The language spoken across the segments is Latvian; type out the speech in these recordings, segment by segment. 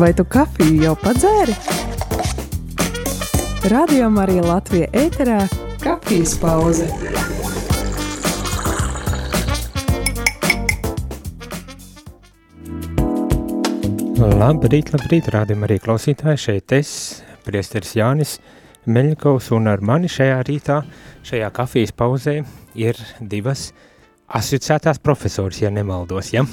Vai tu kafiju jau padzēri? Radio Marija Latvija ēterā - kafijas pauze. Labrīt, labrīt, rādījumā arī klausītāji. Šeit es, priesteris Jānis Meļņikovs, un ar mani šajā rītā, šajā kafijas pauzē, ir divas asociētās profesors, ja nemaldos, ja?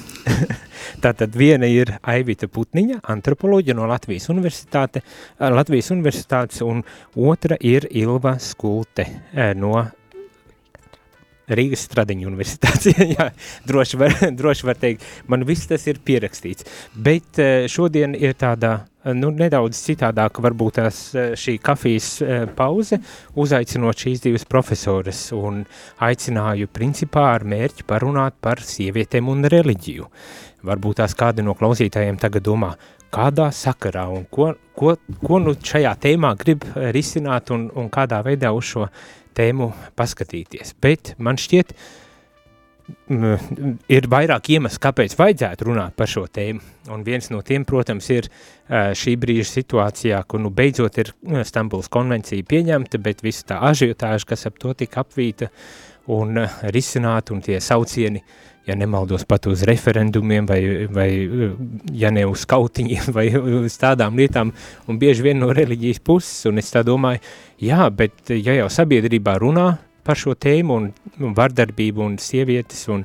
Tātad viena ir Aivita Putniņa, antropoloģija no Latvijas, universitāte, Latvijas universitātes, un otra ir Ilva Skulte no Rīgas Stradiņu universitātes, jā, droši var, droši var teikt, man viss tas ir pierakstīts, bet šodien ir tāda, nu, nedaudz citādāka varbūt tās šī kafijas pauze, uzaicinot šīs divas profesoras un aicināju principā ar mērķi parunāt par sievietēm un reliģiju. Varbūt tās kādi no klausītājiem tagad domā, kādā sakarā un ko, ko, ko nu šajā tēmā grib risināt un, un kādā veidā uz šo tēmu paskatīties. Bet man šķiet, ir vairāk iemeslu, kāpēc vajadzētu runāt par šo tēmu. Un viens no tiem, protams, ir šī brīža situācijā, kur nu beidzot ir Stambuls konvencija pieņemta, bet visa tā ažiotāža, kas ap to tika apvīta un risināta, un tie saucieni, ja nemaldos pat uz referendumiem vai, vai ja ne uz kautiņiem vai uz tādām lietām, un bieži vien no reliģijas puses, un es tā domāju, jā, bet ja jau sabiedrībā runā par šo tēmu un, vardarbību un sievietes un,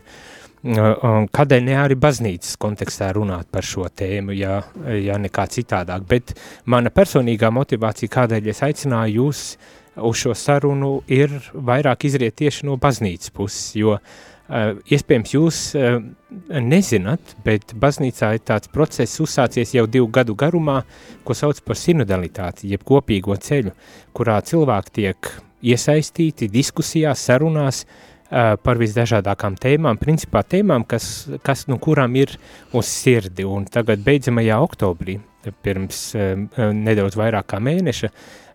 un kādēļ ne arī baznīcas kontekstā runāt par šo tēmu, ja, ja nekā citādāk, bet mana personīgā motivācija, kādēļ es aicināju jūs uz šo sarunu, ir vairāk izriet tieši no baznīcas puses, jo iespējams, jūs nezināt, bet baznīcā ir tāds process uzsācies jau divu gadu garumā, ko sauc par sinodalitāti, jeb kopīgo ceļu, kurā cilvēki tiek iesaistīti diskusijās, sarunās par visdažādākām tēmām, principā tēmām, kas, kas nu kurām ir uz sirdi. Un tagad beidzamajā oktobrī, pirms nedaudz vairāk kā mēneša,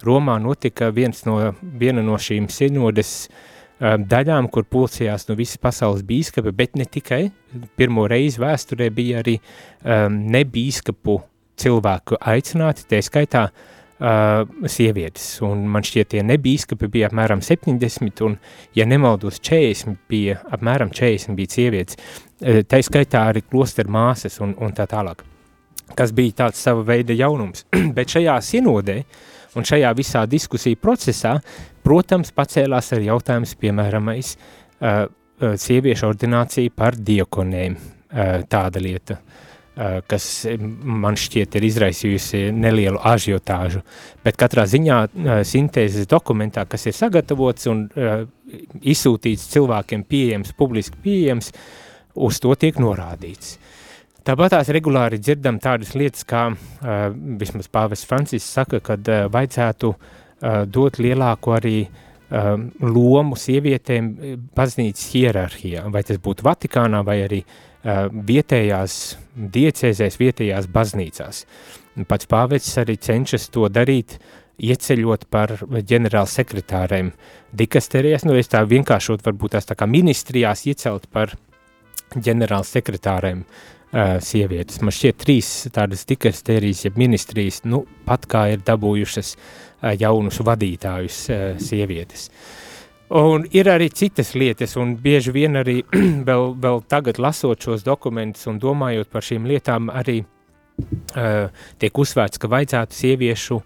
Romā notika viens no, viena no šīm sinodes uh, daļām, kur pulcējās no visas pasaules bīskapi, bet ne tikai. Pirmo reizi vēsturē bija arī nebīskapu cilvēku aicināti, tā skaitā uh, sievietes, un man šķiet tie nebīskapi bija apmēram 70, un, ja nemaldos, 40 bija, apmēram 40 bija sievietes, uh, tā skaitā arī klosteru māsas un, un tā tālāk, kas bija tāds sava veida jaunums, bet šajā sinodē, un šajā visā diskusiju procesā Protams, pacēlās arī jautājums, piemēram, aiz, uh, sieviešu ordinācija par diekonēm, uh, tāda lieta, uh, kas man šķiet ir izraisījusi nelielu ažiotāžu, bet katrā ziņā uh, sintēzes dokumentā, kas ir sagatavots un uh, izsūtīts cilvēkiem pieejams, publiski pieejams, uz to tiek norādīts. Tāpat tās regulāri dzirdam tādas lietas, kā uh, vismaz pāvests Francis saka, kad uh, vajadzētu uh, uh, dot lielāku arī um, lomu sievietēm baznīcas hierarhijā, vai tas būtu Vatikānā vai arī uh, vietējās diecēzēs, vietējās baznīcās. Pats pāvests arī cenšas to darīt, ieceļot par ģenerāla sekretāriem dikasterijas, nu es tā vienkāršot varbūt tās tā kā ministrijās iecelt par ģenerāla sekretāriem uh, sievietes. Man šķiet trīs tādas dikasterijas, ja ministrijas, nu pat kā ir dabūjušas jaunus vadītājus sievietes. Un ir arī citas lietas, un bieži vien arī vēl, vēl tagad lasot šos dokumentus un domājot par šīm lietām, arī uh, tiek uzsvērts, ka vajadzētu sieviešu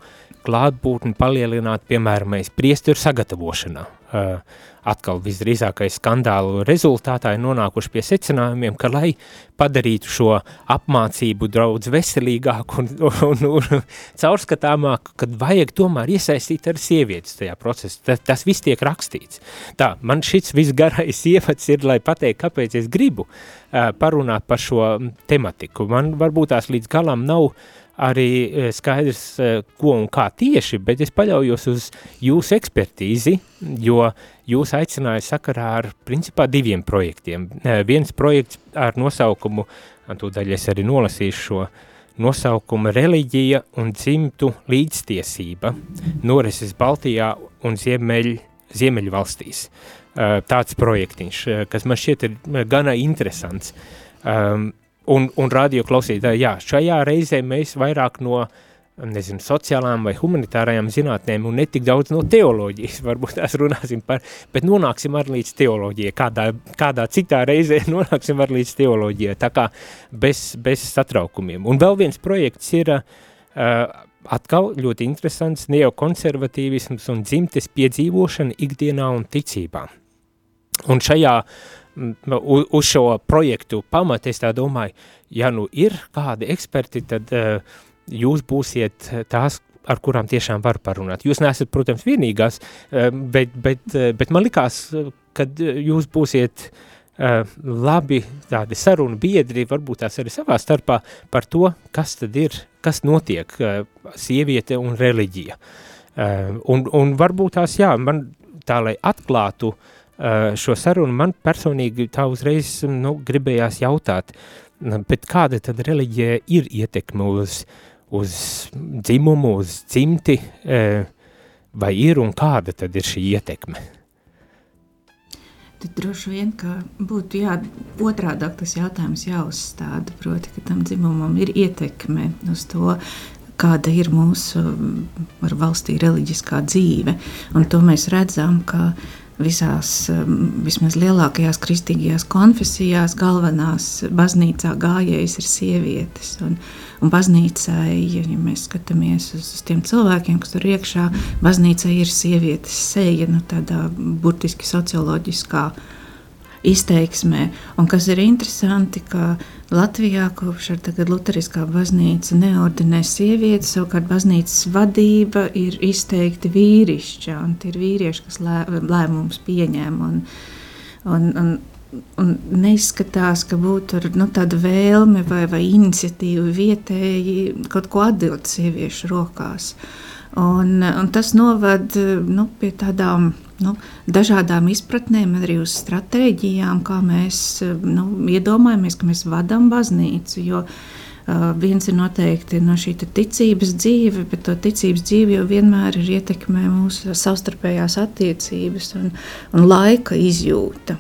klātbūtni palielināt, piemēram, priesteru sagatavošanā. Uh, atkal visdrīzākais skandālu rezultātā ir nonākuši pie secinājumiem, ka, lai padarītu šo apmācību draudz veselīgāku un, un, un caurskatāmāku, kad vajag tomēr iesaistīt ar sievietes tajā procesā. Tas, tas viss tiek rakstīts. Tā, man šits visgarais ievads ir, lai pateikt, kāpēc es gribu uh, parunāt par šo tematiku. Man varbūt tās līdz galam nav uh, arī e, skaidrs, e, ko un kā tieši, bet es paļaujos uz jūsu ekspertīzi, jo jūs aicinājāt sakarā ar principā diviem projektiem. E, viens projekts ar nosaukumu, tūdaļ es arī nolasīšu šo nosaukumu reliģija un dzimtu līdztiesība norises Baltijā un Ziemeļ, Ziemeļu valstīs. Tāds projektiņš, kas man šķiet ir gana interesants. Um, un, un radio klausītāji, jā, šajā reizē mēs vairāk no uh, nezinu, sociālām vai humanitārajām zinātnēm un netik daudz no teoloģijas, varbūt tās runāsim par, bet nonāksim arī līdz teoloģijai, kādā, kādā citā reizē nonāksim arī līdz teoloģijai, tā kā bez, bez satraukumiem. Un vēl viens projekts ir uh, atkal ļoti interesants neokonservatīvisms un dzimtes piedzīvošana ikdienā un ticībā. Un šajā uz šo projektu pamata es tā domāju, ja nu ir kādi eksperti, tad uh, jūs būsiet tās, ar kurām tiešām var parunāt. Jūs neesat, protams, vienīgās, eh, bet, bet, eh, bet man likās, kad jūs būsiet labi tādi sarunu biedri, varbūt tās arī savā starpā par to, kas tad ir, kas notiek sieviete un reliģija. Un, un varbūt tās, jā, man tā, lai atklātu uh, šo sarunu, man personīgi tā uzreiz nu, gribējās jautāt, bet kāda tad reliģija ir ietekme uz uh, uz dzimumu, uz dzimti, e, vai ir un kāda tad ir šī ietekme? Tad droši vien, ka būtu jā, otrādāk tas jautājums jāuzstāda, proti, ka tam dzimumam ir ietekme uz to, kāda ir mūsu valstī reliģiskā dzīve. Un to mēs redzam, ka visās, vismaz lielākajās kristīgajās konfesijās, galvenās baznīcā gājējas ir sievietes. Un, Un baznīcai, ja, mēs skatāmies uz, uz tiem cilvēkiem, kas tur iekšā, baznīca ir sievietes seja, nu, tādā burtiski socioloģiskā izteiksmē. Un kas ir interesanti, ka Latvijā kopš ar tagad Lutheriskā baznīca neordinē sievietes, savukārt baznīcas vadība ir izteikti vīrišķa, un tie ir vīrieši, kas lē, lēmumus pieņem. Un, un, un un neizskatās, ka būtu nu, tāda vēlme vai, vai iniciatīva vietēji kaut ko atdot sieviešu rokās. Un, un tas noved nu, pie tādām nu, dažādām izpratnēm, arī uz stratēģijām, kā mēs nu, iedomājamies, ka mēs vadām baznīcu. Jo, uh, viens ir noteikti no šī ticības dzīve, bet to ticības dzīve jau vienmēr ir ietekmē mūsu savstarpējās attiecības un, un laika izjūta.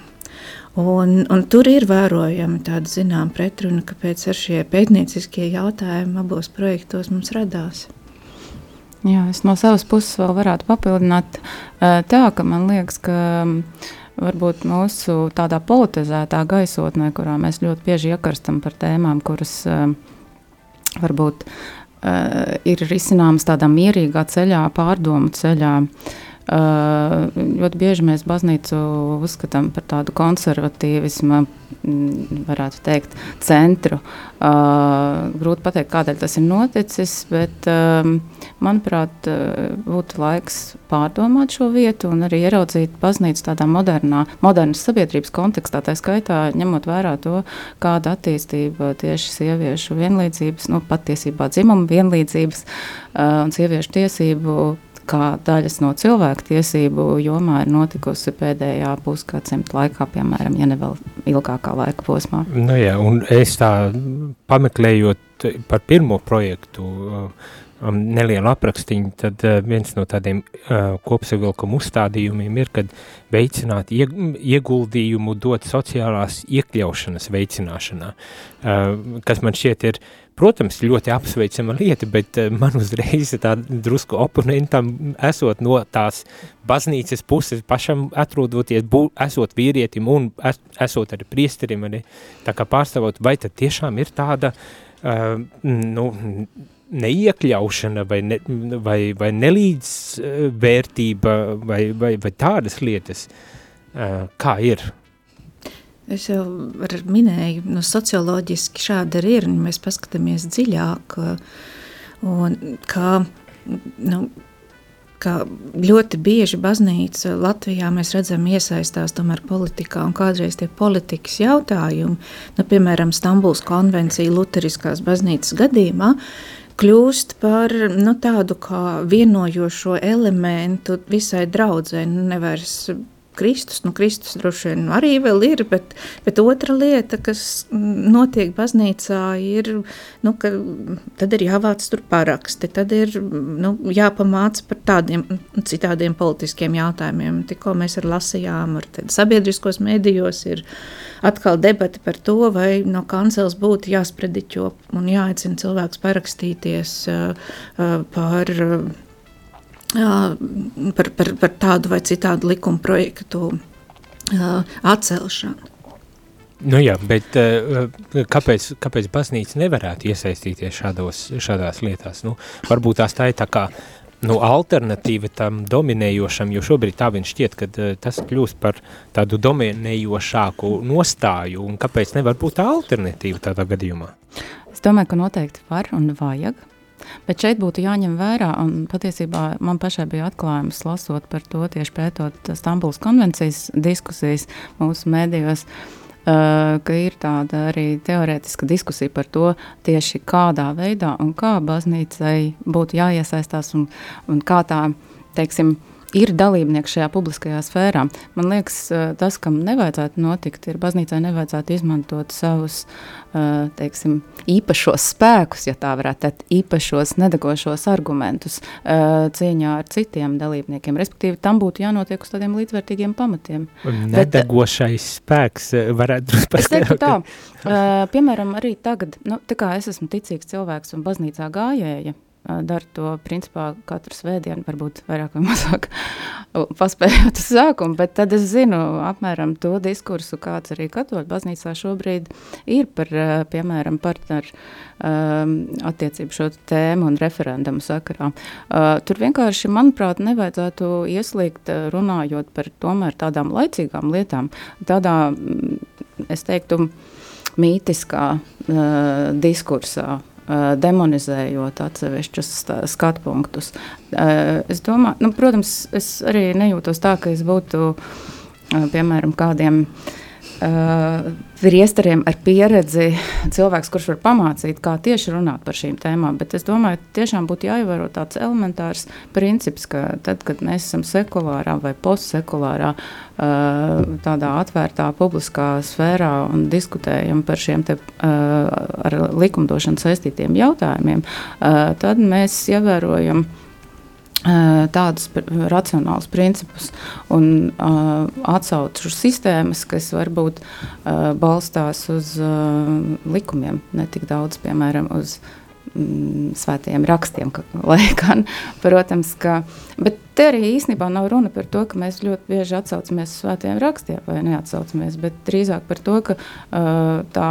Un, un tur ir vērojama tāda zināmā pretruna, kāpēc ar šie pētnieciskie jautājumi abos projektos mums radās. Jā, es no savas puses vēl varētu papildināt tā, ka man liekas, ka varbūt mūsu tādā politizētā gaisotnē, kurā mēs ļoti bieži iekarstam par tēmām, kuras varbūt ir risināmas tādā mierīgā ceļā, pārdomu ceļā, Ļoti bieži mēs baznīcu uzskatām par tādu konservatīvismu, varētu teikt, centru. Grūti pateikt, kādēļ tas ir noticis, bet, manuprāt, būtu laiks pārdomāt šo vietu un arī ieraudzīt baznīcu tādā modernā, modernas sabiedrības kontekstā, tā skaitā ņemot vērā to, kāda attīstība tieši sieviešu vienlīdzības, nu, patiesībā dzimuma vienlīdzības un sieviešu tiesību kā daļas no cilvēku tiesību jomā ir notikusi pēdējā pusgadsimta laikā, piemēram, ja ne vēl ilgākā laika posmā. Nu jā, un es tā pameklējot par pirmo projektu, um, nelielu aprakstīņu, tad uh, viens no tādiem uh, kopsavilkuma uzstādījumiem ir, kad veicināt ieg ieguldījumu dot sociālās iekļaušanas veicināšanā, uh, kas man šķiet ir Protams, ļoti apsveicama lieta, bet uh, man uzreiz tā drusku oponentam esot no tās baznīcas puses, pašam atrodoties, bū, esot vīrietim un es, esot arī priesterim, arī tā kā pārstāvot, vai tad tiešām ir tāda, uh, nu, neiekļaušana vai, ne, vai, vai nelīdzvērtība vai, vai, vai tādas lietas, kā ir? Es jau minēju, nu, socioloģiski šāda arī ir, un mēs paskatāmies dziļāk, un kā, nu, kā ļoti bieži baznīca Latvijā mēs redzam iesaistās tomēr politikā, un kādreiz tie politikas jautājumi, nu, piemēram, Stambuls konvencija Luteriskās baznīcas gadījumā, kļūst par nu, tādu kā vienojošo elementu visai draudzē, nu, nevairs Kristus, nu Kristus droši vien arī vēl ir, bet, bet otra lieta, kas notiek baznīcā ir, nu, ka tad ir jāvāc tur paraksti, tad ir, nu, jāpamāc par tādiem citādiem politiskiem jautājumiem. Tikko mēs ar lasījām, ar sabiedriskos medijos ir atkal debati par to, vai no kancels būtu jāsprediķo un jāaicina cilvēks parakstīties uh, uh, par uh, par, par, par tādu vai citādu likuma projektu atcelšanu. Nu jā, bet kāpēc, kāpēc baznīca nevarētu iesaistīties šādos, šādās lietās? Nu, varbūt tās tā ir tā kā nu, alternatīva tam dominējošam, jo šobrīd tā viņš šķiet, ka tas kļūst par tādu dominējošāku nostāju, un kāpēc nevar būt tā alternatīva tādā gadījumā? Es domāju, ka noteikti var un vajag, Bet šeit būtu jāņem vērā, un patiesībā man pašai bija atklājums lasot par to, tieši pētot Stambulas konvencijas diskusijas mūsu mēdījos. Uh, ka ir tāda arī teorētiska diskusija par to, tieši kādā veidā un kā baznīcai būtu jāiesaistās un, un kā tā, teiksim, uh, ir dalībnieki šajā publiskajā sfērā. Man liekas, tas, kam nevajadzētu notikt, ir baznīcai nevajadzētu izmantot savus teiksim, īpašos spēkus, ja tā varētu teikt, īpašos nedegošos argumentus cīņā ar citiem dalībniekiem. Respektīvi, tam būtu jānotiek uz tādiem līdzvērtīgiem pamatiem. Nedegošais Bet, spēks varētu paskaidrot. Tā, piemēram, arī tagad, nu, tā kā es esmu ticīgs cilvēks un baznīcā gājēja, dara to principā katru svētdienu, varbūt vairāk vai mazāk paspējot uz sākumu, bet tad es zinu apmēram to diskursu, kāds arī katoļu baznīcā šobrīd ir par, piemēram, partneru um, attiecību šo tēmu un referendumu sakarā. Uh, tur vienkārši, manuprāt, nevajadzētu ieslīgt runājot par tomēr tādām laicīgām lietām, tādā, es teiktu, mītiskā uh, diskursā, demonizējot atsevišķus skatu punktus. Es domāju, nu, protams, es arī nejūtos tā, ka es būtu piemēram kādiem uh, uh, priesteriem ar pieredzi, cilvēks, kurš var pamācīt, kā tieši runāt par šīm tēmām. Bet es domāju, ka tiešām būtu jāievēro tāds elementārs princips, ka tad, kad mēs esam sekulārā vai postsekulārā, uh, tādā atvērtā publiskā sfērā un diskutējam par šiem te, uh, ar likumdošanu saistītiem jautājumiem, uh, tad mēs ievērojam tādus racionālus principus un uh, atsaucu sistēmas, kas varbūt uh, balstās uz uh, likumiem, ne tik daudz, piemēram, uz mm, svētajiem rakstiem, ka, lai gan, protams, ka, bet te arī īstenībā nav runa par to, ka mēs ļoti bieži atsaucamies uz svētajiem rakstiem vai neatsaucamies, bet drīzāk par to, ka uh, tā,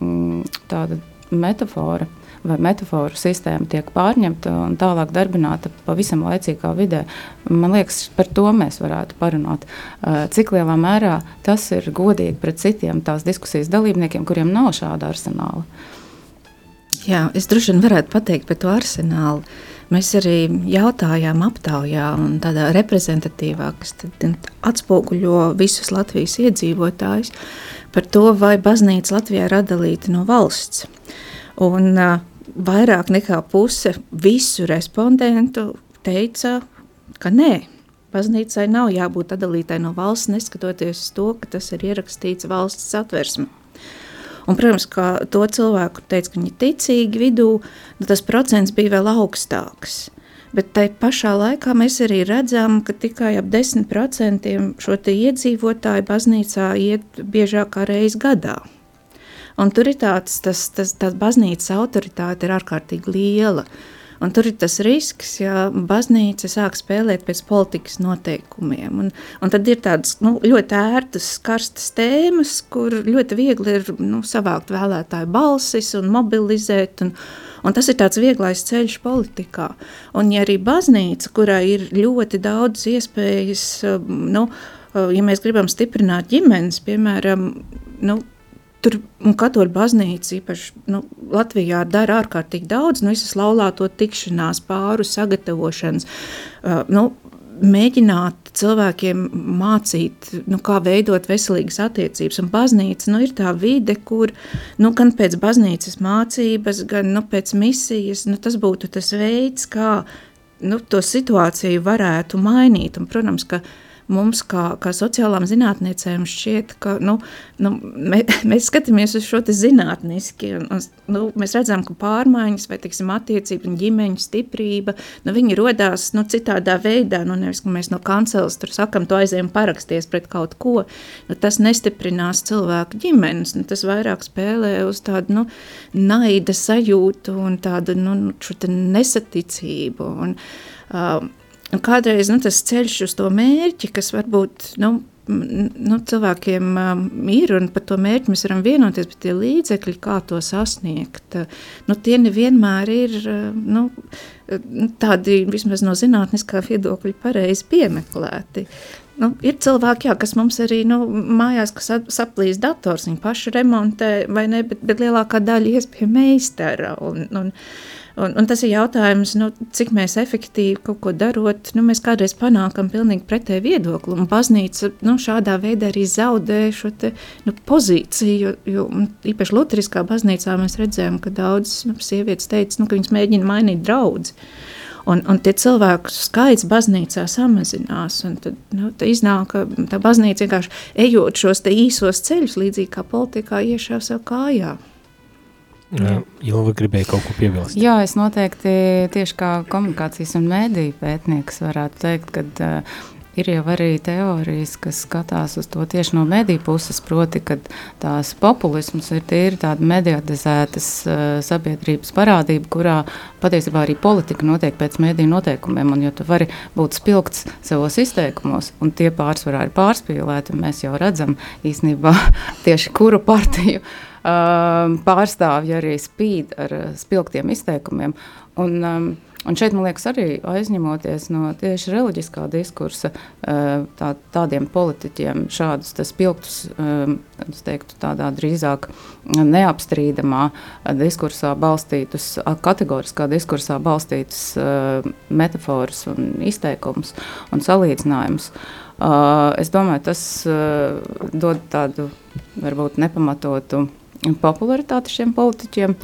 mm, tāda metafora vai metaforu sistēma tiek pārņemta un tālāk darbināta pavisam laicīgā vidē. Man liekas, par to mēs varētu parunāt. Cik lielā mērā tas ir godīgi pret citiem tās diskusijas dalībniekiem, kuriem nav šāda arsenāla. Jā, es droši vien varētu pateikt par to arsenālu. Mēs arī jautājām, aptaujā, un tādā reprezentatīvā, kas atspoguļo visus Latvijas iedzīvotājus, par to, vai baznīca Latvijā ir atdalīta no valsts. Un, uh, vairāk nekā puse visu respondentu teica, ka nē. Baznīcai nav jābūt atdalītai no valsts, neskatoties uz to, ka tas ir ierakstīts valsts satversmē. Un, protams, ka to cilvēku teica, ka viņi ir ticīgi vidū, nu, tas procents bija vēl augstāks. Bet tai pašā laikā mēs arī redzam, ka tikai ap 10% šo iedzīvotāju baznīcā iet biežāk kā reizi gadā. Un tur ir tāds, tas, tas, tas baznīcas autoritāte ir ārkārtīgi liela. Un tur ir tas risks, ja baznīca sāk spēlēt pēc politikas noteikumiem. Un, un tad ir tādas nu, ļoti ērtas, karstas tēmas, kur ļoti viegli ir nu, savākt vēlētāju balsis un mobilizēt. Un, un tas ir tāds vieglais ceļš politikā. Un ja arī baznīca, kurā ir ļoti daudz iespējas, nu, ja mēs gribam stiprināt ģimenes, piemēram, nu, Tur katoļu baznīca īpaši nu, Latvijā dara ārkārtīgi daudz, nu, visas laulāto tikšanās, pāru sagatavošanas, uh, nu, mēģināt cilvēkiem mācīt, nu, kā veidot veselīgas attiecības. Un baznīca nu, ir tā vide, kur nu, gan pēc baznīcas mācības, gan nu, pēc misijas, nu, tas būtu tas veids, kā nu, to situāciju varētu mainīt. Un, protams, ka mums, kā, kā sociālām zinātniecēm, šķiet, ka nu, nu, mē, mēs skatāmies uz šo zinātniski. Un, nu, mēs redzam, ka pārmaiņas vai tiksim, attiecība ģimeņa stiprība nu, rodās nu, citādā veidā. Nu, nevis, ka mēs no kanceles tur sakam, tu aizējām paraksties pret kaut ko. Nu, tas nestiprinās cilvēku ģimenes. Nu, tas vairāk spēlē uz tādu nu, naida sajūtu un tādu nu, nesaticību. Un, uh, Un kādreiz nu, tas ceļš uz to mērķi, kas varbūt nu, nu, cilvēkiem um, ir, un par to mērķi mēs varam vienoties, bet tie līdzekļi, kā to sasniegt, nu, tie nevienmēr ir nu, tādi vismaz no zinātniskā viedokļa pareizi piemeklēti. Nu, ir cilvēki, jā, kas mums arī nu, mājās, saplīs dators, viņi paši remontē, vai ne, bet, bet lielākā daļa ies pie meistara. Un, un, Un, un tas ir jautājums, nu, cik mēs efektīvi kaut ko darot. Nu, mēs kādreiz panākam pilnīgi pretēju viedokli, un baznīca nu, šādā veidā arī zaudē šo te, nu, pozīciju. Jo, jo īpaši Lutheriskā baznīcā mēs redzējām, ka daudzas nu, sievietes teica, nu, ka viņas mēģina mainīt draugus. Un, un tie cilvēku skaits baznīcā samazinās. Tad, nu, tad iznāk, ka tā baznīca vienkārši ejot šos īsos ceļus, līdzīgi kā politikā, iešāva sev kājā. Ilva gribēja kaut ko piebilst. Jā, es noteikti tieši kā komunikācijas un mēdīju pētnieks varētu teikt, ka uh, ir jau arī teorijas, kas skatās uz to tieši no mediju puses, proti, ka tās populisms ir tīri tāda mediatizētas uh, sabiedrības parādība, kurā patiesībā arī politika notiek pēc mediju noteikumiem, un jo tu vari būt spilgts savos izteikumos, un tie pārsvarā ir pārspīlēti, un mēs jau redzam īstenībā tieši kuru partiju um, pārstāvji arī spīd ar uh, spilgtiem izteikumiem. Un, um, Un šeit, man liekas, arī aizņemoties no tieši reliģiskā diskursa, uh, tā, tādiem politiķiem, šādus spilgtus, um, teiktu, tādā drīzāk neapstrīdamā diskursā balstītus, kategoriskā diskursā balstītus metaforus un izteikumus un salīdzinājumus. Es domāju, tas dod tādu varbūt nepamatotu popularitāti šiem politiķiem.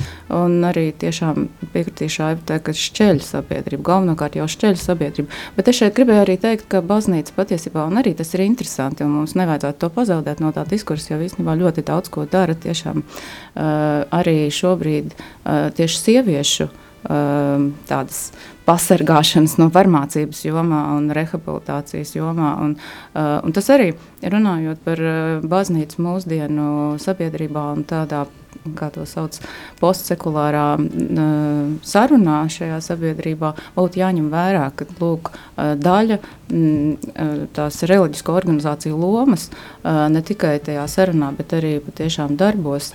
Arī tiešām piekritīšu Aivai, ka šķeļ sabiedrība, galvenokārt jau šķeļ sabiedrība. Bet es šeit gribēju arī teikt, ka baznīca patiesībā, un arī tas ir interesanti, un mums nevajadzētu to pazaudēt no tā diskursa, jo īstenībā ļoti daudz ko dara tiešām uh, arī šobrīd uh, tieši sieviešu uh, tādas pasargāšanas no varmācības jomā un rehabilitācijas jomā. Un, uh, un tas arī runājot par uh, baznīcu mūsdienu sabiedrībā un tādā kā to sauc, postsekulārā uh, sarunā šajā sabiedrībā, būtu jāņem vērā, ka lūk, uh, daļa mm, tās reliģisko organizāciju lomas uh, ne tikai tajā sarunā, bet arī patiešām darbos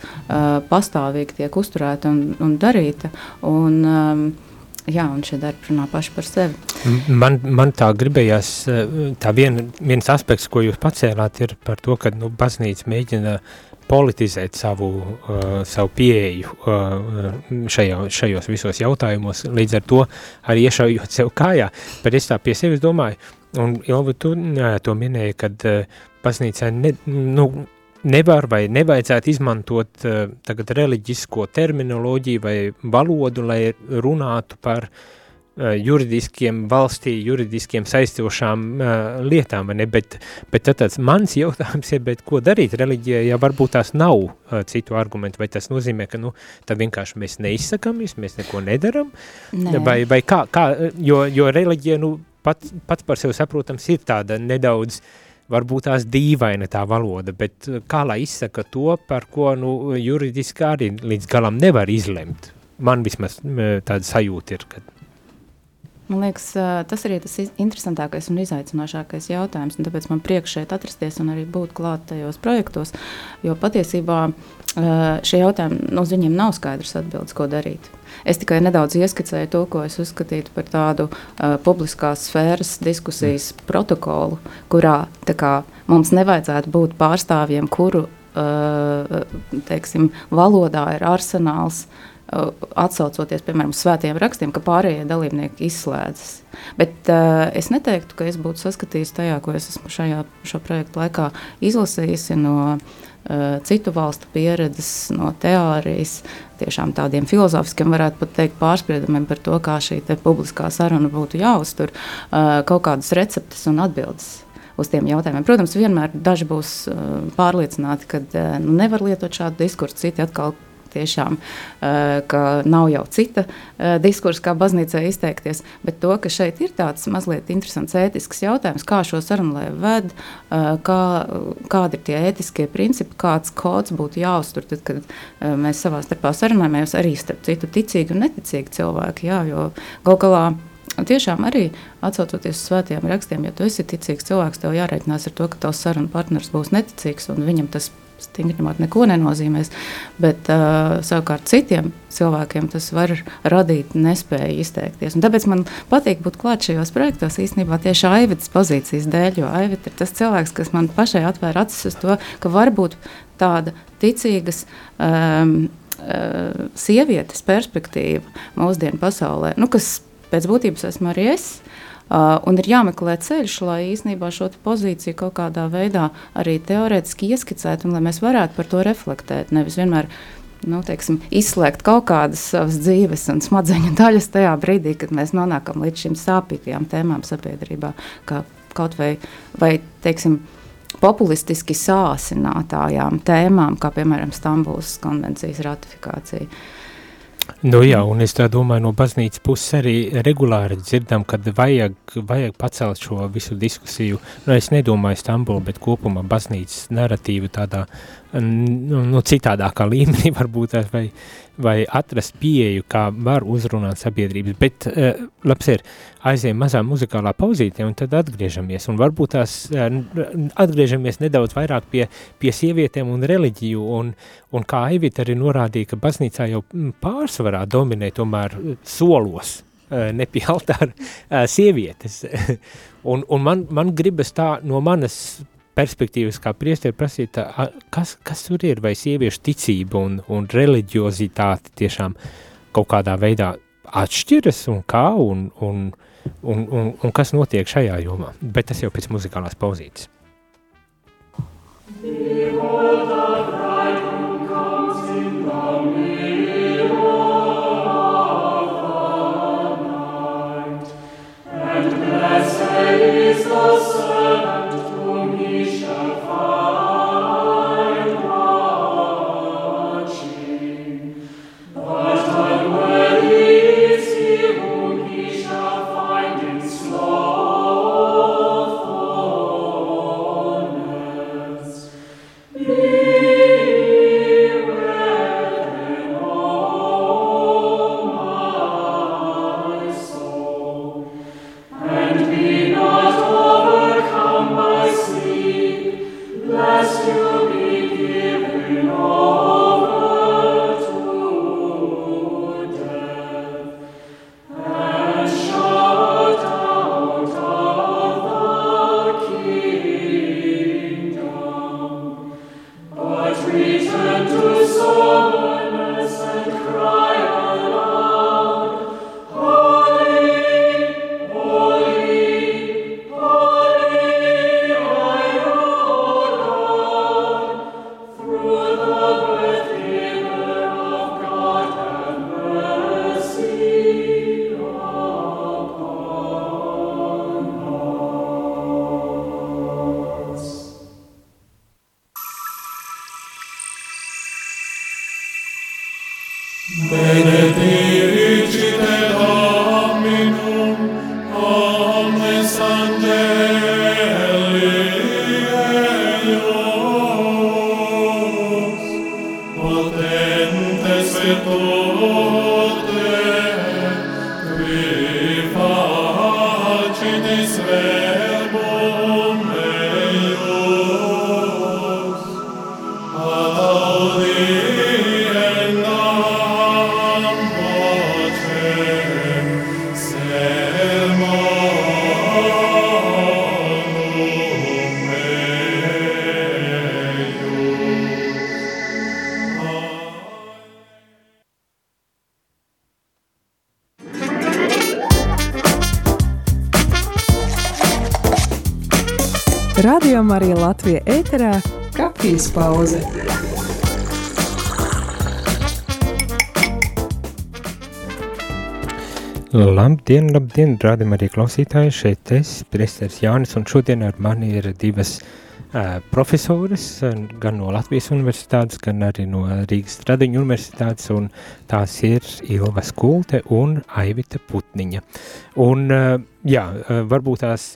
pastāvīgi tiek uzturēta un, un darīta. Un, um, Jā, un šie darbi runā paši par sevi. Man, man tā gribējās, tā vien, viens aspekts, ko jūs pacēlāt, ir par to, ka nu, baznīca mēģina politizēt savu, uh, savu pieeju uh, šajā, šajos visos jautājumos, līdz ar to arī iešaujot sev kājā. Bet es tā pie sevis domāju, un Ilva, tu jā, to minēji, kad uh, baznīcā ne, nu, nevar vai nevajadzētu izmantot uh, tagad reliģisko terminoloģiju vai valodu, lai runātu par uh, juridiskiem valstī, juridiskiem saistošām uh, lietām, ne? bet, bet tad tāds mans jautājums ir, bet ko darīt reliģijai, ja varbūt tās nav uh, citu argumentu, vai tas nozīmē, ka, nu, tad vienkārši mēs neizsakamies, mēs neko nedaram, Nē. vai, vai kā, kā, jo, jo reliģija, nu, pats, pats par sevi saprotams ir tāda nedaudz uh, varbūt tās dīvaina tā valoda, bet eh, kā lai izsaka to, par ko nu, juridiski arī līdz galam nevar izlemt. Man vismaz tāda sajūta ir, kad Man liekas, eh, tas arī tas interesantākais un izaicinošākais jautājums. Tāpēc man prieks šeit atrasties un arī būt klāt tajos projektos. Jo patiesībā eh, šie jautājumi, nu, uz viņiem nav skaidrs atbildes, ko darīt. Es tikai nedaudz ieskicēju to, ko es uzskatītu par tādu uh, publiskās sfēras diskusijas mm. protokolu, kurā kā, mums nevajadzētu būt pārstāvjiem, kuru uh, teiksim, valodā ir arsenāls. Uh, atsaucoties piemēram uz svētiem rakstiem, ka pārējie dalībnieki izslēdzas. Bet uh, es neteiktu, ka es būtu saskatījis tajā, ko es esmu šajā šo projektu laikā izlasījusi no uh, citu valstu pieredzes, no teorijas, tiešām tādiem filozofiskiem, varētu pat teikt, pārspriedumiem par to, kā šī publiskā saruna būtu jāuztur, kaut kādas receptes un atbildes. uz tiem jautājumiem. Protams, vienmēr daži būs uh, pārliecināti, ka nu, nevar lietot šādu diskursu, citi atkal tiešām, uh, ka nav jau cita uh, diskursa, kā baznīcai izteikties, bet to, ka šeit ir tāds mazliet interesants ētisks jautājums, kā šo sarunu lai ved, uh, kā, kādi ir tie ētiskie principi, kāds kods būtu jāuztur, tad, kad mēs savā starpā sarunājamies arī starp citu ticīgi un neticīgi cilvēki, jā, jo gal galā Tiešām arī atcaucoties uz svētajiem rakstiem, ja tu esi ticīgs cilvēks, tev jārēķinās ar to, ka tavs sarunu partners būs neticīgs un viņam tas stingri ņemot neko nenozīmēs. Bet uh, savukārt citiem cilvēkiem tas var radīt nespēju izteikties. Un tāpēc man patīk būt klāt šajos projektos īstenībā tieši Aivitas pozīcijas dēļ, jo Aivita ir tas cilvēks, kas man pašai atvēra acis uz to, ka var būt tāda ticīgas. Um, sievietes perspektīva mūsdienu pasaulē, nu, kas pēc būtības esmu arī es. Uh, un ir jāmeklē ceļš, lai īstenībā šo pozīciju kaut kādā veidā arī teorētiski ieskicētu, un lai mēs varētu par to reflektēt. Nevis vienmēr nu, teiksim, izslēgt kaut kādas savas dzīves un smadzeņu daļas tajā brīdī, kad mēs nonākam līdz šīm sāpīgajām tēmām sabiedrībā, kā kaut vai, vai teiksim, populistiski sāsinātājām tēmām, kā piemēram Stambulas konvencijas ratifikācija. Uh, Nu jā, un es tā domāju, no baznīcas puses arī regulāri dzirdam, kad vajag, vajag pacelt šo visu diskusiju, nu es nedomāju Stambulu, bet kopumā baznīcas narratīvu tādā nu, nu, citādākā līmenī varbūt vai, vai atrast pieeju, kā var uzrunāt sabiedrības, bet uh, labs ir, aizējām mazā muzikālā pauzītē un tad atgriežamies, un varbūt tās uh, atgriežamies nedaudz vairāk pie, pie sievietēm un reliģiju, un, un kā Aivita arī norādīja, ka baznīcā jau pārsvarā dominē tomēr solos, ne pie altāra sievietes, un, un man, man gribas tā no manas perspektīvas, kā priesteri prasīt, kas, kas tur ir, vai sieviešu ticība un, un reliģiozitāte tiešām kaut kādā veidā atšķiras un kā un, un, un, un, un kas notiek šajā jomā. Bet tas jau pēc muzikālās pauzītes. Behold, Latvijas ēterā - kafijas pauze. Labdien, labdien, rādam arī klausītāji, šeit es, Presters Jānis, un šodien ar mani ir divas uh, profesores, gan no Latvijas universitātes, gan arī no Rīgas Stradiņu universitātes, un tās ir Ilva Skulte un Aivita Putniņa. Un, uh, jā, uh, varbūt tās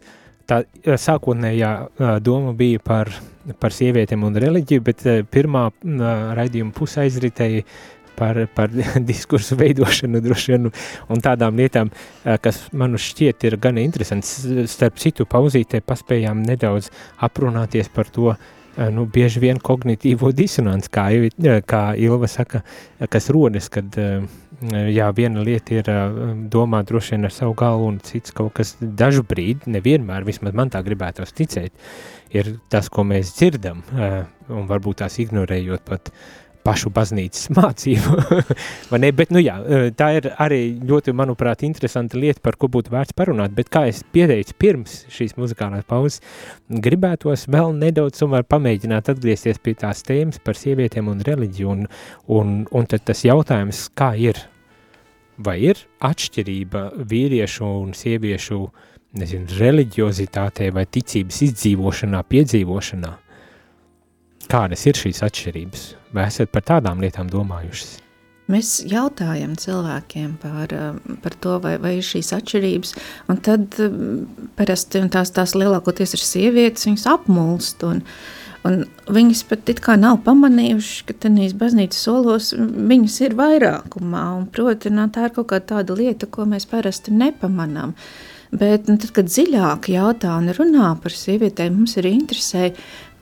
tā sākotnējā uh, doma bija par, par sievietēm un reliģiju, bet uh, pirmā uh, raidījuma pusē aizritēja par, par diskursu veidošanu droši vien un tādām lietām, eh, kas man šķiet ir gan interesants. Starp citu pauzītē paspējām nedaudz aprunāties par to, eh, nu, bieži vien kognitīvo disonanci, kā, eh, kā Ilva saka, kas rodas, kad jā, viena lieta ir domāt droši vien ar savu galvu un cits kaut kas. Dažu brīdi, nevienmēr, vismaz man tā gribētos ticēt, ir tas, ko mēs dzirdam, un varbūt tās ignorējot pat pašu baznīcas mācību. ne? Bet, nu, jā, tā ir arī ļoti, manuprāt, interesanta lieta, par ko būtu vērts parunāt. Bet, kā es pieteicu pirms šīs muzikālās pauzes, gribētos vēl nedaudz pamēģināt atgriezties pie tās tēmas par sievietēm un reliģiju. Un, un, un tad tas jautājums, kā ir? Vai ir atšķirība vīriešu un sieviešu nezinu, reliģiozitātē vai ticības izdzīvošanā, piedzīvošanā? Kādas ir šīs atšķirības? Vai esat par tādām lietām domājušas? Mēs jautājam cilvēkiem par, eh, par to, vai, vai ir šīs atšķirības. Un tad eh, parasti tās, tās lielākoties ir sievietes, viņas apmulst. Un, un viņas pat it kā nav pamanījušas, ka tenīs baznīcas solos viņas ir vairākumā. Un, proti, no, tā ir kaut kāda tāda lieta, ko mēs parasti nepamanām. Bet, nu, tad, kad dziļāk jautā un runā par sievietēm, mums ir interesē,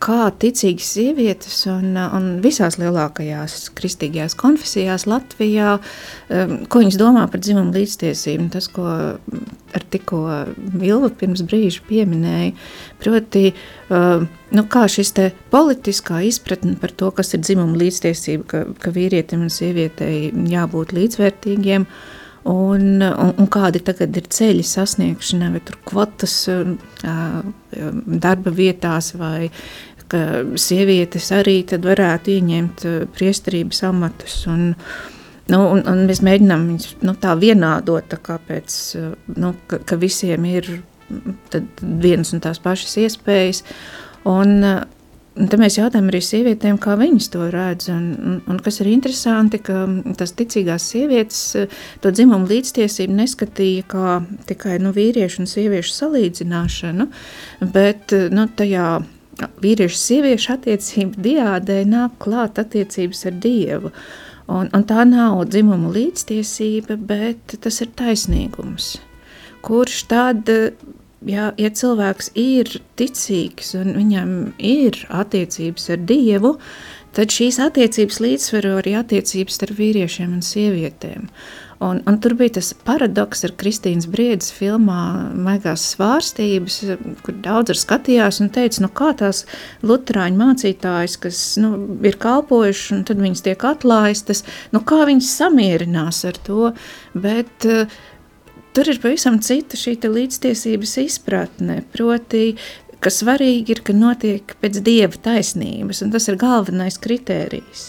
kā ticīgas sievietes un, un visās lielākajās kristīgajās konfesijās Latvijā, um, ko viņas domā par dzimumu līdztiesību. Tas, ko ar tikko Vilva pirms brīža pieminēja, proti, um, nu, kā šis te politiskā izpratne par to, kas ir dzimuma līdztiesība, ka, ka vīrietim un sievietei jābūt līdzvērtīgiem, uh, Un, un, un kādi tagad ir ceļi sasniegšanai, vai tur kvotas darba vietās, vai sievietes arī varētu ieņemt priesterības amatus. Un, Nu, un, un mēs mēģinām viņus nu, tā vienādot, tā pēc, nu, ka, ka visiem ir vienas un tās pašas iespējas. Un, Un tad mēs jautājām arī sievietēm, kā viņas to redz. Un, un, un kas ir interesanti, ka tas ticīgās sievietes to dzimumu līdztiesību neskatīja kā tikai nu, vīriešu un sieviešu salīdzināšanu, bet nu, tajā vīriešu sieviešu attiecību diādē nāk klāt attiecības ar Dievu. Un, un tā nav dzimuma līdztiesība, bet tas ir taisnīgums, kurš tad ja, ja cilvēks ir ticīgs un viņam ir attiecības ar Dievu, tad šīs attiecības līdzsvaro arī attiecības starp vīriešiem un sievietēm. Un, un tur bija tas paradoks ar Kristīnas Briedas filmā Maigās svārstības, kur daudz ar skatījās un teica, nu kā tās luterāņu mācītājas, kas nu, ir kalpojuši un tad viņas tiek atlaistas, nu kā viņas samierinās ar to, bet uh, Tur ir pavisam cita šī līdztiesības izpratne. Proti, ka svarīgi ir, ka notiek pēc dieva taisnības, un tas ir galvenais kritērijs.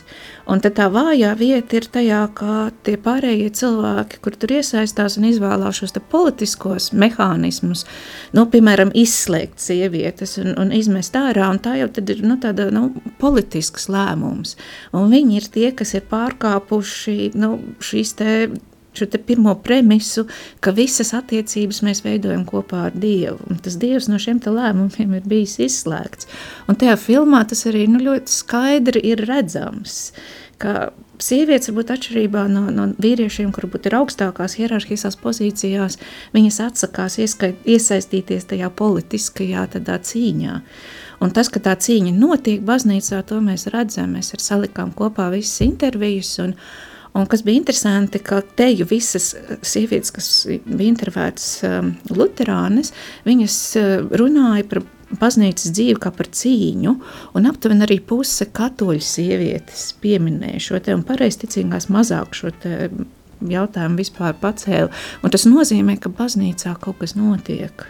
Un tad tā vājā vieta ir tajā, kā tie pārējie cilvēki, kur tur iesaistās un izvēlās šos politiskos mehānismus, nu, piemēram, izslēgt sievietes un, un izmest ārā, un tā jau ir nu, tāda nu, politisks lēmums. Un viņi ir tie, kas ir pārkāpuši nu, šīs šo pirmo premisu, ka visas attiecības mēs veidojam kopā ar Dievu. Un tas Dievs no šiem lēmumiem ir bijis izslēgts. Un tajā filmā tas arī nu, ļoti skaidri ir redzams. Sievietes, varbūt atšķirībā no, no vīriešiem, kur ir augstākās hierarhiskās pozīcijās, viņas atsakās ieskait, iesaistīties tajā politiskajā cīņā. Un tas, ka tā cīņa notiek baznīcā, to mēs redzam. Mēs ar salikām kopā visas intervijas un, Un kas bija interesanti, ka teju visas sievietes, kas bija intervētas um, luterānes, viņas uh, runāja par baznīcas dzīvi kā par cīņu, un aptuveni arī puse katoļu sievietes pieminēja šo te, un pareizticīgās mazāk šo te jautājumu vispār pacēla. Un tas nozīmē, ka baznīcā kaut kas notiek.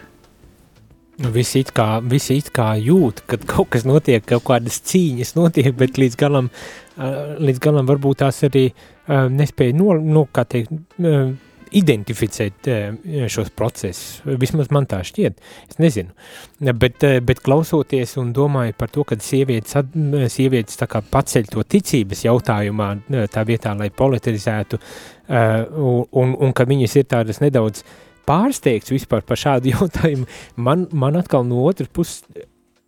Nu, visi, it kā, visi it kā jūt, kad kaut kas notiek, kaut kādas cīņas notiek, bet līdz galam, līdz galam varbūt tās arī uh, nespēja no, no, teikt, uh, identificēt šos procesus. Vismaz man tā šķiet, es nezinu. Bet, bet klausoties un domāju par to, ka sievietes, sievietes tā kā paceļ to ticības jautājumā tā vietā, lai politizētu, un, un, un ka viņas ir tādas nedaudz pārsteigts vispār par šādu jautājumu, man, man atkal no otras puses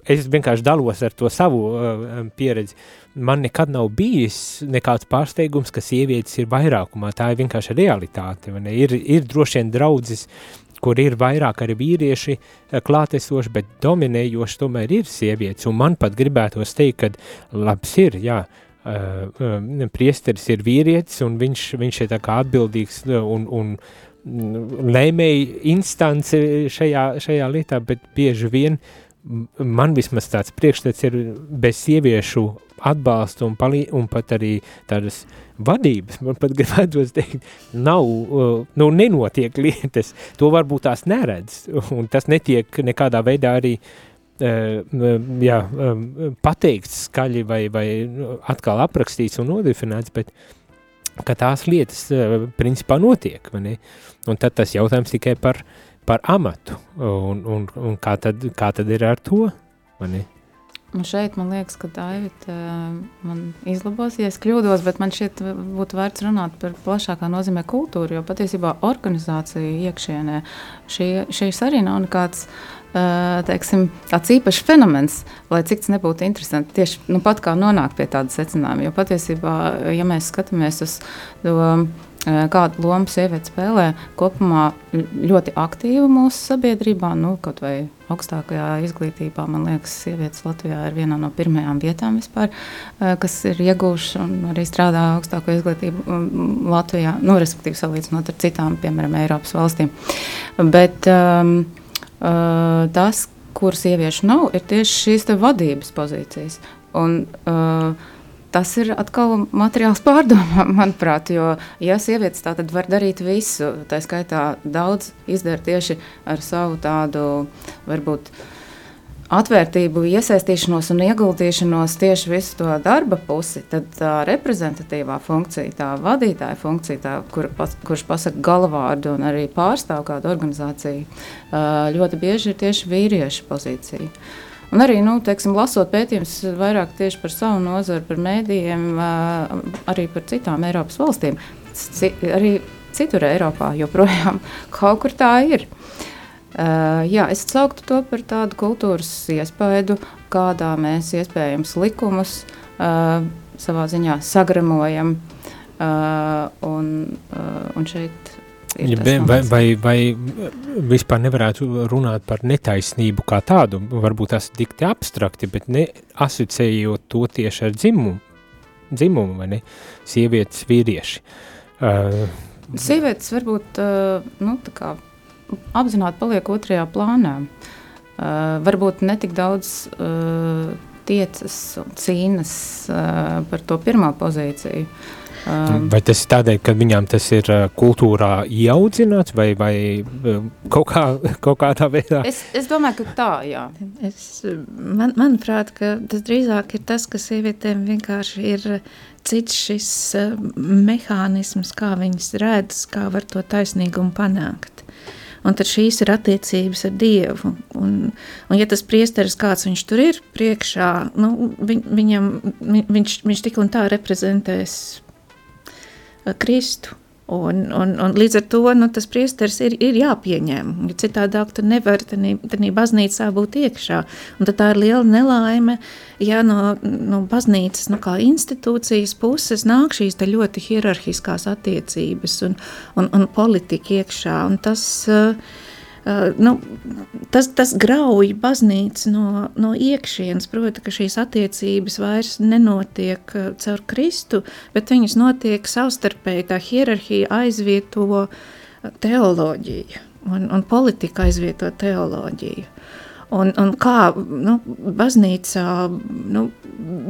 es vienkārši dalos ar to savu uh, pieredzi. Man nekad nav bijis nekāds pārsteigums, ka sievietes ir vairākumā. Tā ir vienkārši realitāte. Ir, ir droši vien draudzes, kur ir vairāk arī vīrieši uh, klātesoši, bet dominējoši tomēr ir sievietes. Un man pat gribētos teikt, ka labs ir, jā, uh, uh, priesteris ir vīrietis un viņš, viņš ir atbildīgs un, un mm, lēmēji instance šajā, šajā lietā, bet bieži vien uh, man vismaz tāds priekšstats ir bez sieviešu atbalsta un, palī, un pat arī tādas vadības, man pat gribētos teikt, nav, uh, nu, nenotiek lietas, to varbūt tās neredz, un tas netiek nekādā veidā arī uh, jā, um, pateikts skaļi vai, vai atkal aprakstīts un nodefinēts, bet ka tās lietas uh, principā notiek? Un tad tas jautājums tikai par uh, par amatu, un, un, un kā, tad, kā tad ir ar to? Un šeit man liekas, ka Daivita man izlabos, ja es kļūdos, bet man šķiet būtu vērts runāt par plašākā nozīmē kultūru, jo patiesībā organizācija iekšienē šī, šīs arī nav nekāds teiksim, tāds īpašs fenomens, lai cik tas nebūtu interesanti. Tieši nu, pat kā nonākt pie tāda secinājuma. Jo patiesībā, ja mēs skatāmies uz to kādu lomu sieviete spēlē kopumā ļoti aktīvi mūsu sabiedrībā, nu, kaut vai augstākajā izglītībā. Man liekas, sievietes Latvijā ir viena no pirmajām vietām vispār, kas ir iegūšas un arī strādā augstāko izglītību Latvijā, nu, respektīvi salīdzinot ar citām, piemēram, Eiropas valstīm. Bet um, uh, tas, kur sieviešu nav, ir tieši šīs vadības pozīcijas. Un, uh, Tas ir atkal materiāls pārdomām, manuprāt, jo, ja sievietes tā var darīt visu, tā skaitā daudz izdara tieši ar savu tādu, varbūt, atvērtību, iesaistīšanos un ieguldīšanos tieši visu to darba pusi, tad tā reprezentatīvā funkcija, tā vadītāja funkcija, tā, kur, pas, kurš pasaka galvārdu un arī pārstāv kādu organizāciju, ļoti bieži ir tieši vīriešu pozīcija. Un arī, nu, teiksim, lasot pētījumus vairāk tieši par savu nozaru, par mēdījiem, arī par citām Eiropas valstīm, arī citur Eiropā joprojām kaut kur tā ir. Uh, jā, es sauktu to par tādu kultūras iespaidu, kādā mēs iespējams likumus uh, savā ziņā sagramojam. Uh, un, un šeit Vai, vai, vai vispār nevarētu runāt par netaisnību kā tādu? Varbūt tas ir tik abstrakti, bet ne asociējot to tieši ar dzimumu, dzimumu vai ne? Sievietes, vīrieši. Uh, Sievietes varbūt uh, nu, kā, apzināti paliek otrajā plānā. Uh, varbūt netik daudz uh, tiecas un cīnas uh, par to pirmā pozīciju. Um, vai tas ir tādēļ, ka viņām tas ir kultūrā ieaudzināts vai, vai kaut, kā, kaut kādā veidā? Es, es domāju, ka tā, jā. Es, man, manuprāt, ka tas drīzāk ir tas, ka sievietēm vienkārši ir cits šis mehānisms, kā viņas redz, kā var to taisnīgumu panākt. Un tad šīs ir attiecības ar Dievu. Un, un ja tas priesteris kāds viņš tur ir priekšā, nu, viņ, viņam, viņš, viņš tik un tā reprezentēs Kristu. Un, un, un līdz ar to nu, tas priesteris ir, ir jāpieņem. Citādāk tu nevari tajā baznīcā būt iekšā. Un tā ir liela nelaime, ja no, no baznīcas nu, kā institūcijas puses nāk šīs ļoti hierarhiskās attiecības un, un, un politika iekšā. Un tas, uh, Uh, nu, tas, tas grauj baznīcu no, no iekšienes. Proti, ka šīs attiecības vairs nenotiek uh, caur Kristu, bet viņas notiek savstarpēji. Tā hierarhija aizvieto teoloģiju, un, un politika aizvieto teoloģiju. Un, un kā nu, baznīcā nu,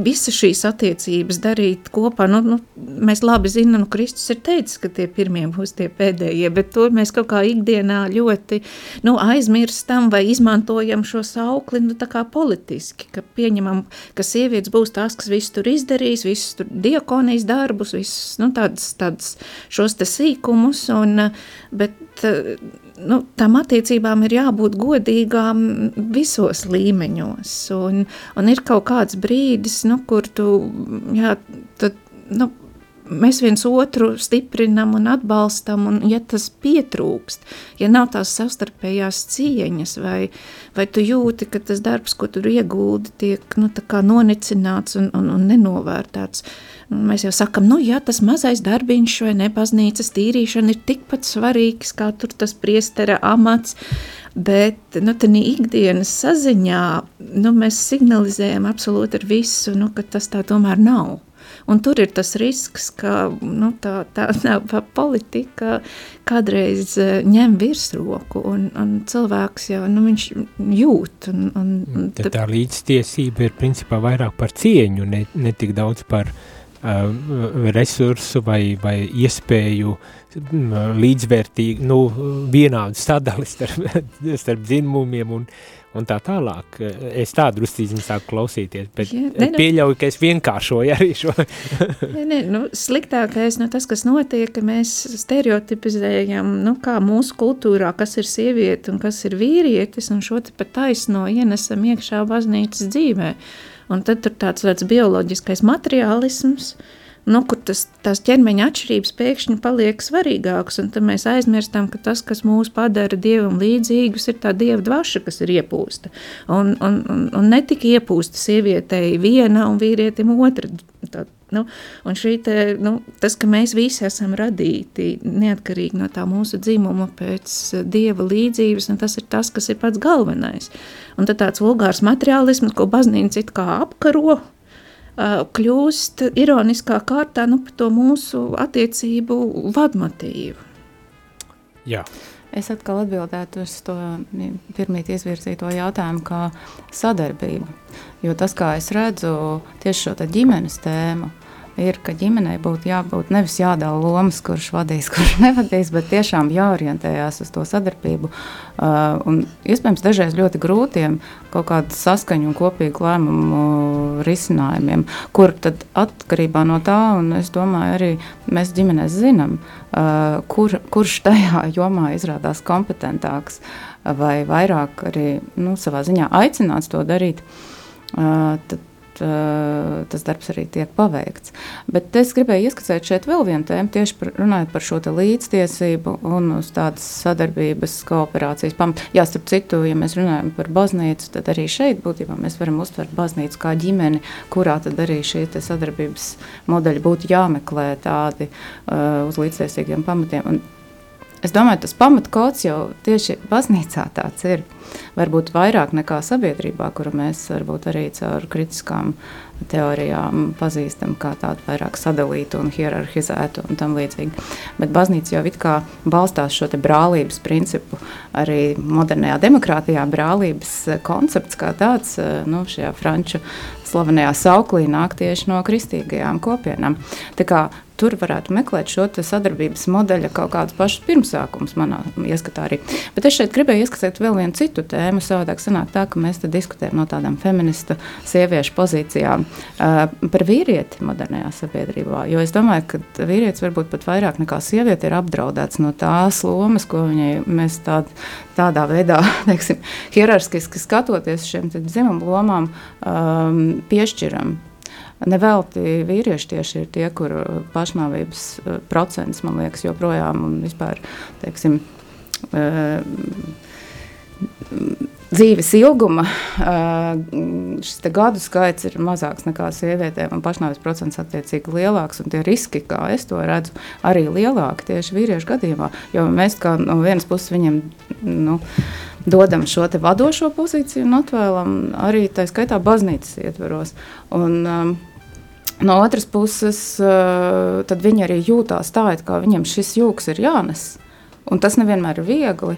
visas šīs attiecības darīt kopā, nu, nu, mēs labi zinām, nu, Kristus ir teicis, ka tie pirmie būs tie pēdējie, bet to mēs kaut kā ikdienā ļoti nu, aizmirstam vai izmantojam šo saukli nu, tā kā politiski, ka pieņemam, ka sievietes būs tās, kas visu tur izdarīs, visus tur diakonijas darbus, visus nu, tādas, tādas šos te sīkumus, un, bet nu, tām attiecībām ir jābūt godīgām visos līmeņos. Un, un ir kaut kāds brīdis, nu, kur tu, jā, tad, nu, mēs viens otru stiprinam un atbalstam, un ja tas pietrūkst, ja nav tās savstarpējās cieņas, vai, vai tu jūti, ka tas darbs, ko tur ieguldi, tiek nu, nonicināts un, un, un nenovērtēts, Mēs jau sakām, nu, ja tas mazais darbiņš vai nebaznīcas tīrīšana ir tikpat svarīgs kā tur tas priestera amats, bet nu, tādā ikdienas saziņā nu, mēs signalizējam absolūti ar visu, nu, ka tas tā tomēr nav. Un tur ir tas risks, ka nu, tā, tā, tā politika kādreiz e, ņem virsroku, un, un cilvēks jau nu, jūt. Un, un, tā, tā līdztiesība ir principā vairāk par cieņu, ne, ne tik daudz par uh, Uh, resursu vai, vai iespēju mm, līdzvērtīgi, nu, vienādu sadali starp, starp dzimumiem un, un tā tālāk. Es tādu druscīziņu sāku klausīties, bet ja, ne, nu, pieļauju, ka es vienkāršoju arī šo. ne, ne, nu, sliktākais, nu, tas, kas notiek, ka mēs stereotipizējam, nu, kā mūsu kultūrā, kas ir sieviete un kas ir vīrietis, un šo pat taisno ienesam iekšā baznīcas dzīvē. Un tad tur tāds, tāds bioloģiskais materiālisms, nu, kur tas, tās ķermeņa atšķirības pēkšņi paliek svarīgākas, un tad mēs aizmirstam, ka tas, kas mūs padara dievam līdzīgus, ir tā dieva dvaša, kas ir iepūsta. Un, un, un, un ne tik iepūsta sievietei viena un vīrietim otra. Tā, Nu, un te, nu, tas, ka mēs visi esam radīti neatkarīgi no tā mūsu dzimuma pēc dieva līdzības, tas ir tas, kas ir pats galvenais. Un tad tāds vulgārs materiālisms, ko baznīca it kā apkaro, kļūst ironiskā kārtā nu, par to mūsu attiecību vadmotīvu. Jā. Es atkal atbildētu uz to pirmīt izvirzīto jautājumu, kā sadarbība. Jo tas, kā es redzu tieši šo ģimenes tēmu, ir, ka ģimenei būtu jābūt nevis jādala lomas, kurš vadīs, kurš nevadīs, bet tiešām jāorientējās uz to sadarbību. Uh, un iespējams, dažreiz ļoti grūtiem kaut kādu saskaņu un kopīgu lēmumu risinājumiem, kur tad atkarībā no tā, un es domāju, arī mēs ģimenēs zinām, uh, kur, kurš tajā jomā izrādās kompetentāks vai vairāk arī nu, savā ziņā aicināts to darīt. Uh, tad uh, tas darbs arī tiek paveikts. Bet es gribēju ieskicēt šeit vēl vienu tēmu, tieši par, runājot par šo līdztiesību un uz tādas sadarbības kooperācijas pamatu. Jā, starp citu, ja mēs runājam par baznīcu, tad arī šeit būtībā mēs varam uztvert baznīcu kā ģimeni, kurā tad arī šī sadarbības modeļi būtu jāmeklē tādi uh, uz līdztiesīgiem pamatiem. Un Es domāju, tas pamatkods jau tieši baznīcā tāds ir. Varbūt vairāk nekā sabiedrībā, kuru mēs varbūt arī caur kritiskām teorijām pazīstam kā tādu vairāk sadalītu un hierarhizētu un tam līdzīgi. Bet baznīca jau it kā balstās šo te brālības principu, arī modernajā demokrātijā brālības koncepts kā tāds, nu, šajā franču slavenajā sauklī nāk tieši no kristīgajām kopienām. Tā kā tur varētu meklēt šo sadarbības modeļa kaut kādus pašus pirmsākumus manā ieskatā arī. Bet es šeit gribēju ieskatīt vēl vienu citu tēmu. Savādāk sanāk tā, ka mēs diskutējam no tādām feministu sieviešu pozīcijām uh, par vīrieti modernajā sabiedrībā. Jo es domāju, ka vīrietis varbūt pat vairāk nekā sieviete ir apdraudēts no tās lomas, ko viņai mēs tād, tādā veidā, teiksim, hierarhiski skatoties šiem dzimumu lomām, um, piešķiram Nevelti vīrieši tieši ir tie, kur pašnāvības eh, procents, man liekas, joprojām un vispār, teiksim, eh, dzīves ilguma šis gadu skaits ir mazāks nekā sievietēm, un pašnāvības procents attiecīgi lielāks, un tie riski, kā es to redzu, arī lielāki tieši vīriešu gadījumā, jo mēs kā no vienas puses viņiem, nu, dodam šo vadošo pozīciju un atvēlam arī tā skaitā baznīcas ietveros. Un, um, No otras puses, eh, tad viņi arī jūtās tā, it kā viņiem šis jūks ir jānes. Un tas nevienmēr ir viegli.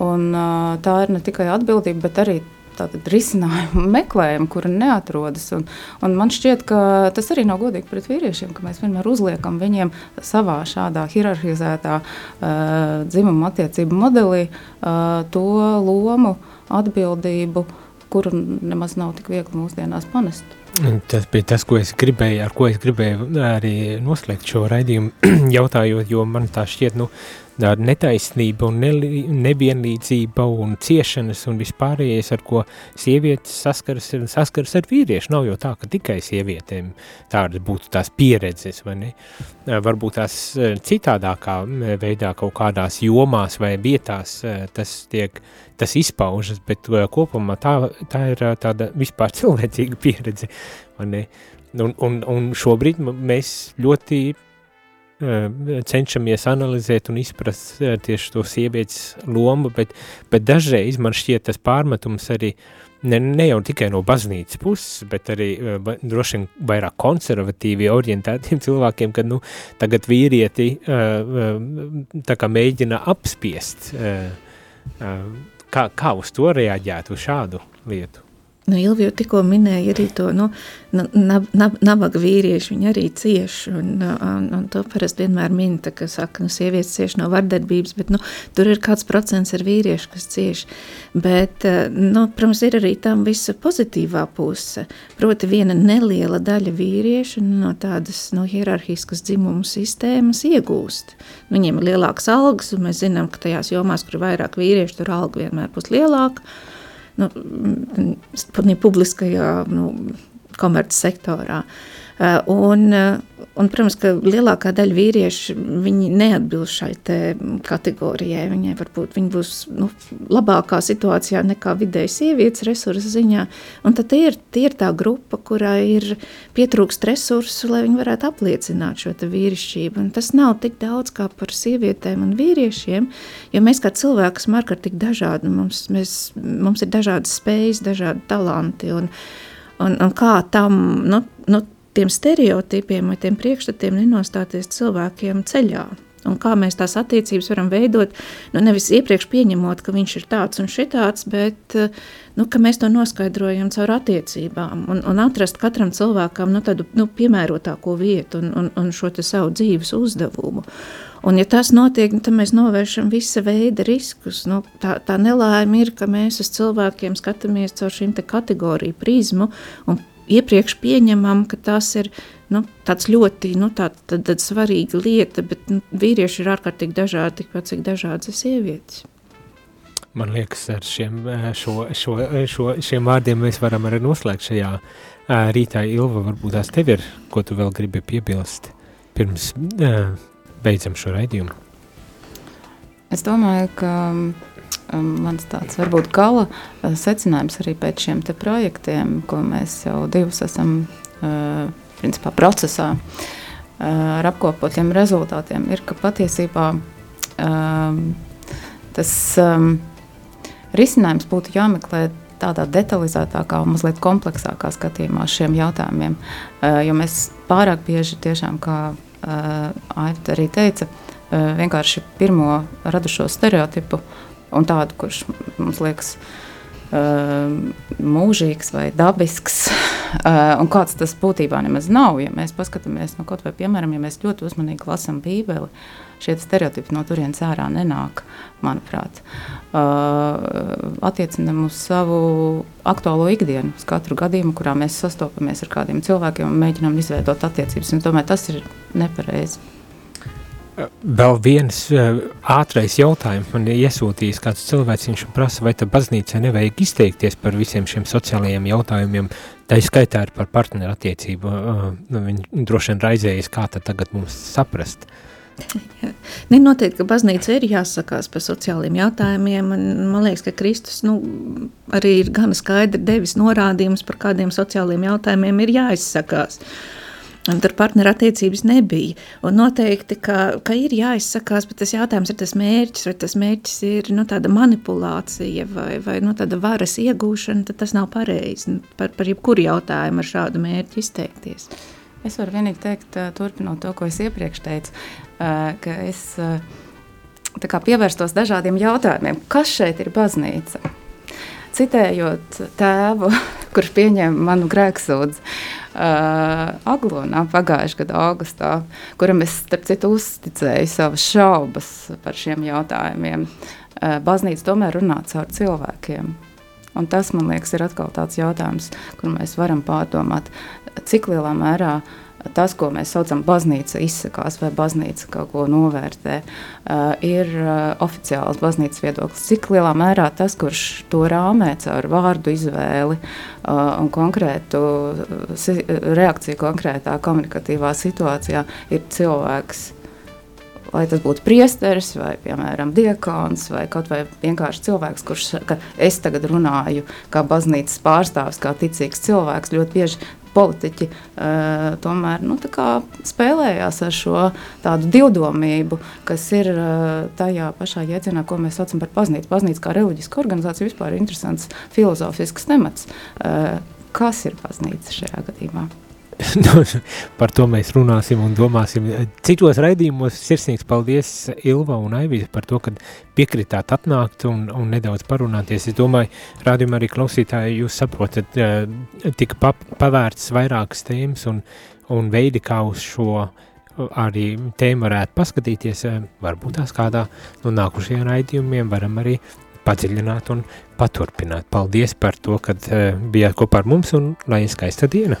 Un, eh, tā ir ne tikai atbildība, bet arī risinājumu meklējam, kura neatrodas. Un, un man šķiet, ka tas arī nav godīgi pret vīriešiem, ka mēs vienmēr uzliekam viņiem savā šādā hierarhizētā uh, dzimuma attiecību modelī uh, to lomu, atbildību, kuru nemaz nav tik viegli mūsdienās panest. Tas bija tas, ko es gribēju, ar ko es gribēju arī noslēgt šo raidījumu, jautājot, jo man tā šķiet, nu, netaisnība un nevienlīdzība un ciešanas un vispārējais, ar ko sievietes saskaras, saskaras ar vīriešu. Nav jau tā, ka tikai sievietēm tādas būtu tās pieredzes, vai ne? Varbūt tās citādākā veidā kaut kādās jomās vai vietās tas tiek, tas izpaužas, bet kopumā tā, tā ir tāda vispār cilvēcīga pieredze? Un, un, un šobrīd mēs ļoti cenšamies analizēt un izprast tieši to sievietes lomu, bet, bet dažreiz man šķiet tas pārmetums arī ne, ne jau tikai no baznīcas puses, bet arī droši vien vairāk konservatīvi orientētiem cilvēkiem, kad nu, tagad vīrieti tā kā mēģina apspiest, kā, kā uz to reaģētu, uz šādu lietu. Nu, Ilvi jau tikko minēja arī to nu, nab, nab, nabaga vīrieši, viņi arī cieš, un, un, un to parasti vienmēr min, tā, ka saka, nu, sievietes cieš no vardarbības, bet, nu, tur ir kāds procents ar vīriešu, kas cieš, bet, nu, protams, ir arī tam visa pozitīvā puse, proti viena neliela daļa vīriešu no tādas, no hierarhiskas dzimumu sistēmas iegūst. Nu, viņiem ir lielākas algas, un mēs zinām, ka tajās jomās, kur ir vairāk vīriešu, tur alga vienmēr būs lielāka, nu, publiskajā nu, komerces sektorā. Uh, un, uh, un, protams, ka lielākā daļa vīriešu neatbilst šai kategorijai. Viņai varbūt viņi būs nu, labākā situācijā nekā vidēji sievietes resursu ziņā. Un tad ir, ir tā grupa, kurai ir pietrūkst resursu, lai viņi varētu apliecināt šo vīrišķību. Un tas nav tik daudz kā par sievietēm un vīriešiem, jo mēs kā cilvēki esam ārkārtīgi dažādi. Mums, mēs, mums ir dažādas spējas, dažādi talanti. Un, un, un kā tam, nu, nu, tiem stereotipiem vai tiem priekšstatiem nenostāties cilvēkiem ceļā. Un kā mēs tās attiecības varam veidot, nu nevis iepriekš pieņemot, ka viņš ir tāds un šitāds, bet nu, mēs to noskaidrojam caur attiecībām un, un atrast katram cilvēkam nu, tādu nu, piemērotāko vietu un, un, un šo savu dzīves uzdevumu. Un, ja tas notiek, nu, tad mēs novēršam visa veida riskus. Nu, tā, tā nelaime ir, ka mēs uz cilvēkiem skatāmies caur šīm kategoriju prizmu un iepriekš pieņemam, ka tas ir nu, ļoti nu, tā, tā, tā svarīga lieta, bet nu, vīrieši ir ārkārtīgi dažādi, tikpat cik dažādas sievietes. Man liekas, ar šiem, šo, šo, šo, šiem vārdiem mēs varam arī noslēgt šajā rītā. Ilva, varbūt tās tev ir, ko tu vēl gribi piebilst pirms beidzam šo raidījumu? Es domāju, ka mans tāds varbūt gala uh, secinājums arī pēc šiem projektiem, ko mēs jau divus esam uh, principā, procesā uh, ar apkopotiem rezultātiem, ir, ka patiesībā um, tas um, risinājums būtu jāmeklē tādā detalizētākā un mazliet kompleksākā skatījumā šiem jautājumiem. Jo mēs pārāk bieži, tiešām, kā Aita arī teica, vienkārši pirmo radušo stereotipu un tādu, kurš mums liekas uh, mūžīgs vai dabisks, uh, un kāds tas būtībā nemaz nav. Ja mēs paskatāmies, nu, kaut vai piemēram, ja mēs ļoti uzmanīgi lasām Bībeli, šie stereotipi no turienes ārā nenāk, manuprāt. Uh, attiecinam uz savu aktuālo ikdienu, uz katru gadījumu, kurā mēs sastopamies ar kādiem cilvēkiem un mēģinām izveidot attiecības. Un tomēr tas ir nepareizi. Vēl viens uh, ātrais jautājums man iesūtījis kāds cilvēks, viņš prasa, vai tad baznīcai nevajag izteikties par visiem šiem sociālajiem jautājumiem, tā izskaitā ir par partneru attiecību, uh, viņi droši vien raizējas, kā tad tagad mums saprast. Ne, noteikti, ka baznīca ir jāsakās par sociālajiem jautājumiem. Man, man liekas, ka Kristus nu, arī ir gana skaidri devis norādījumus par kādiem sociālajiem jautājumiem ir jāizsakās. Uh, Tur partnerattiecības nebija. Un noteikti, ka, ka ir jāizsakās, bet tas jautājums ir tas mērķis, vai tas mērķis ir nu, tāda manipulācija vai, vai nu, tāda varas iegūšana, tad tas nav pareizi nu, par, par jebkuru jautājumu ar šādu mērķi izteikties. Es varu vienīgi teikt, turpinot to, ko es iepriekš teicu, ka es pievērstos dažādiem jautājumiem. Kas šeit ir baznīca? Citējot tēvu, kurš pieņēma manu grēksūdzi uh, Aglonā pagājušā gada augustā, kuram es, starp citu, uzticēju savas šaubas par šiem jautājumiem. Uh, baznīca tomēr runā caur cilvēkiem. Un tas, man liekas, ir atkal tāds jautājums, kur mēs varam pārdomāt, cik lielā mērā uh, tas, ko mēs saucam par baznīca, izsakās vai baznīca kaut ko novērtē, uh, ir uh, oficiāls baznīcas viedoklis. Cik lielā mērā tas, kurš to rāmē caur vārdu izvēli uh, un konkrētu reakciju konkrētā komunikatīvā situācijā, ir cilvēks. Lai tas būtu priesteris, vai, piemēram, diakons, vai kaut vai vienkārši cilvēks, kurš es tagad runāju kā baznīcas pārstāvis, kā ticīgs cilvēks, ļoti bieži politiķi uh, tomēr nu, spēlējās ar šo tādu divdomību, kas ir uh, tajā pašā jēdzienā, ko mēs saucam par baznīcu. Baznīca kā reliģiska organizācija vispār ir interesants filozofisks temats. Uh, kas ir baznīca šajā gadījumā? Par to mēs runāsim un domāsim. Citos raidījumos sirsnīgs paldies Ilva un Aivija par to, ka piekritāt atnākt un, un nedaudz parunāties. Es domāju, rādījumā arī klausītāji, jūs saprotat, eh, tika pa, pavērts vairākas tēmas un, un veidi, kā uz šo arī tēmu varētu paskatīties, eh, varbūt tās kādā no nākušajiem raidījumiem varam arī padziļināt un paturpināt. Paldies par to, ka eh, bijāt kopā ar mums un lai skaista diena!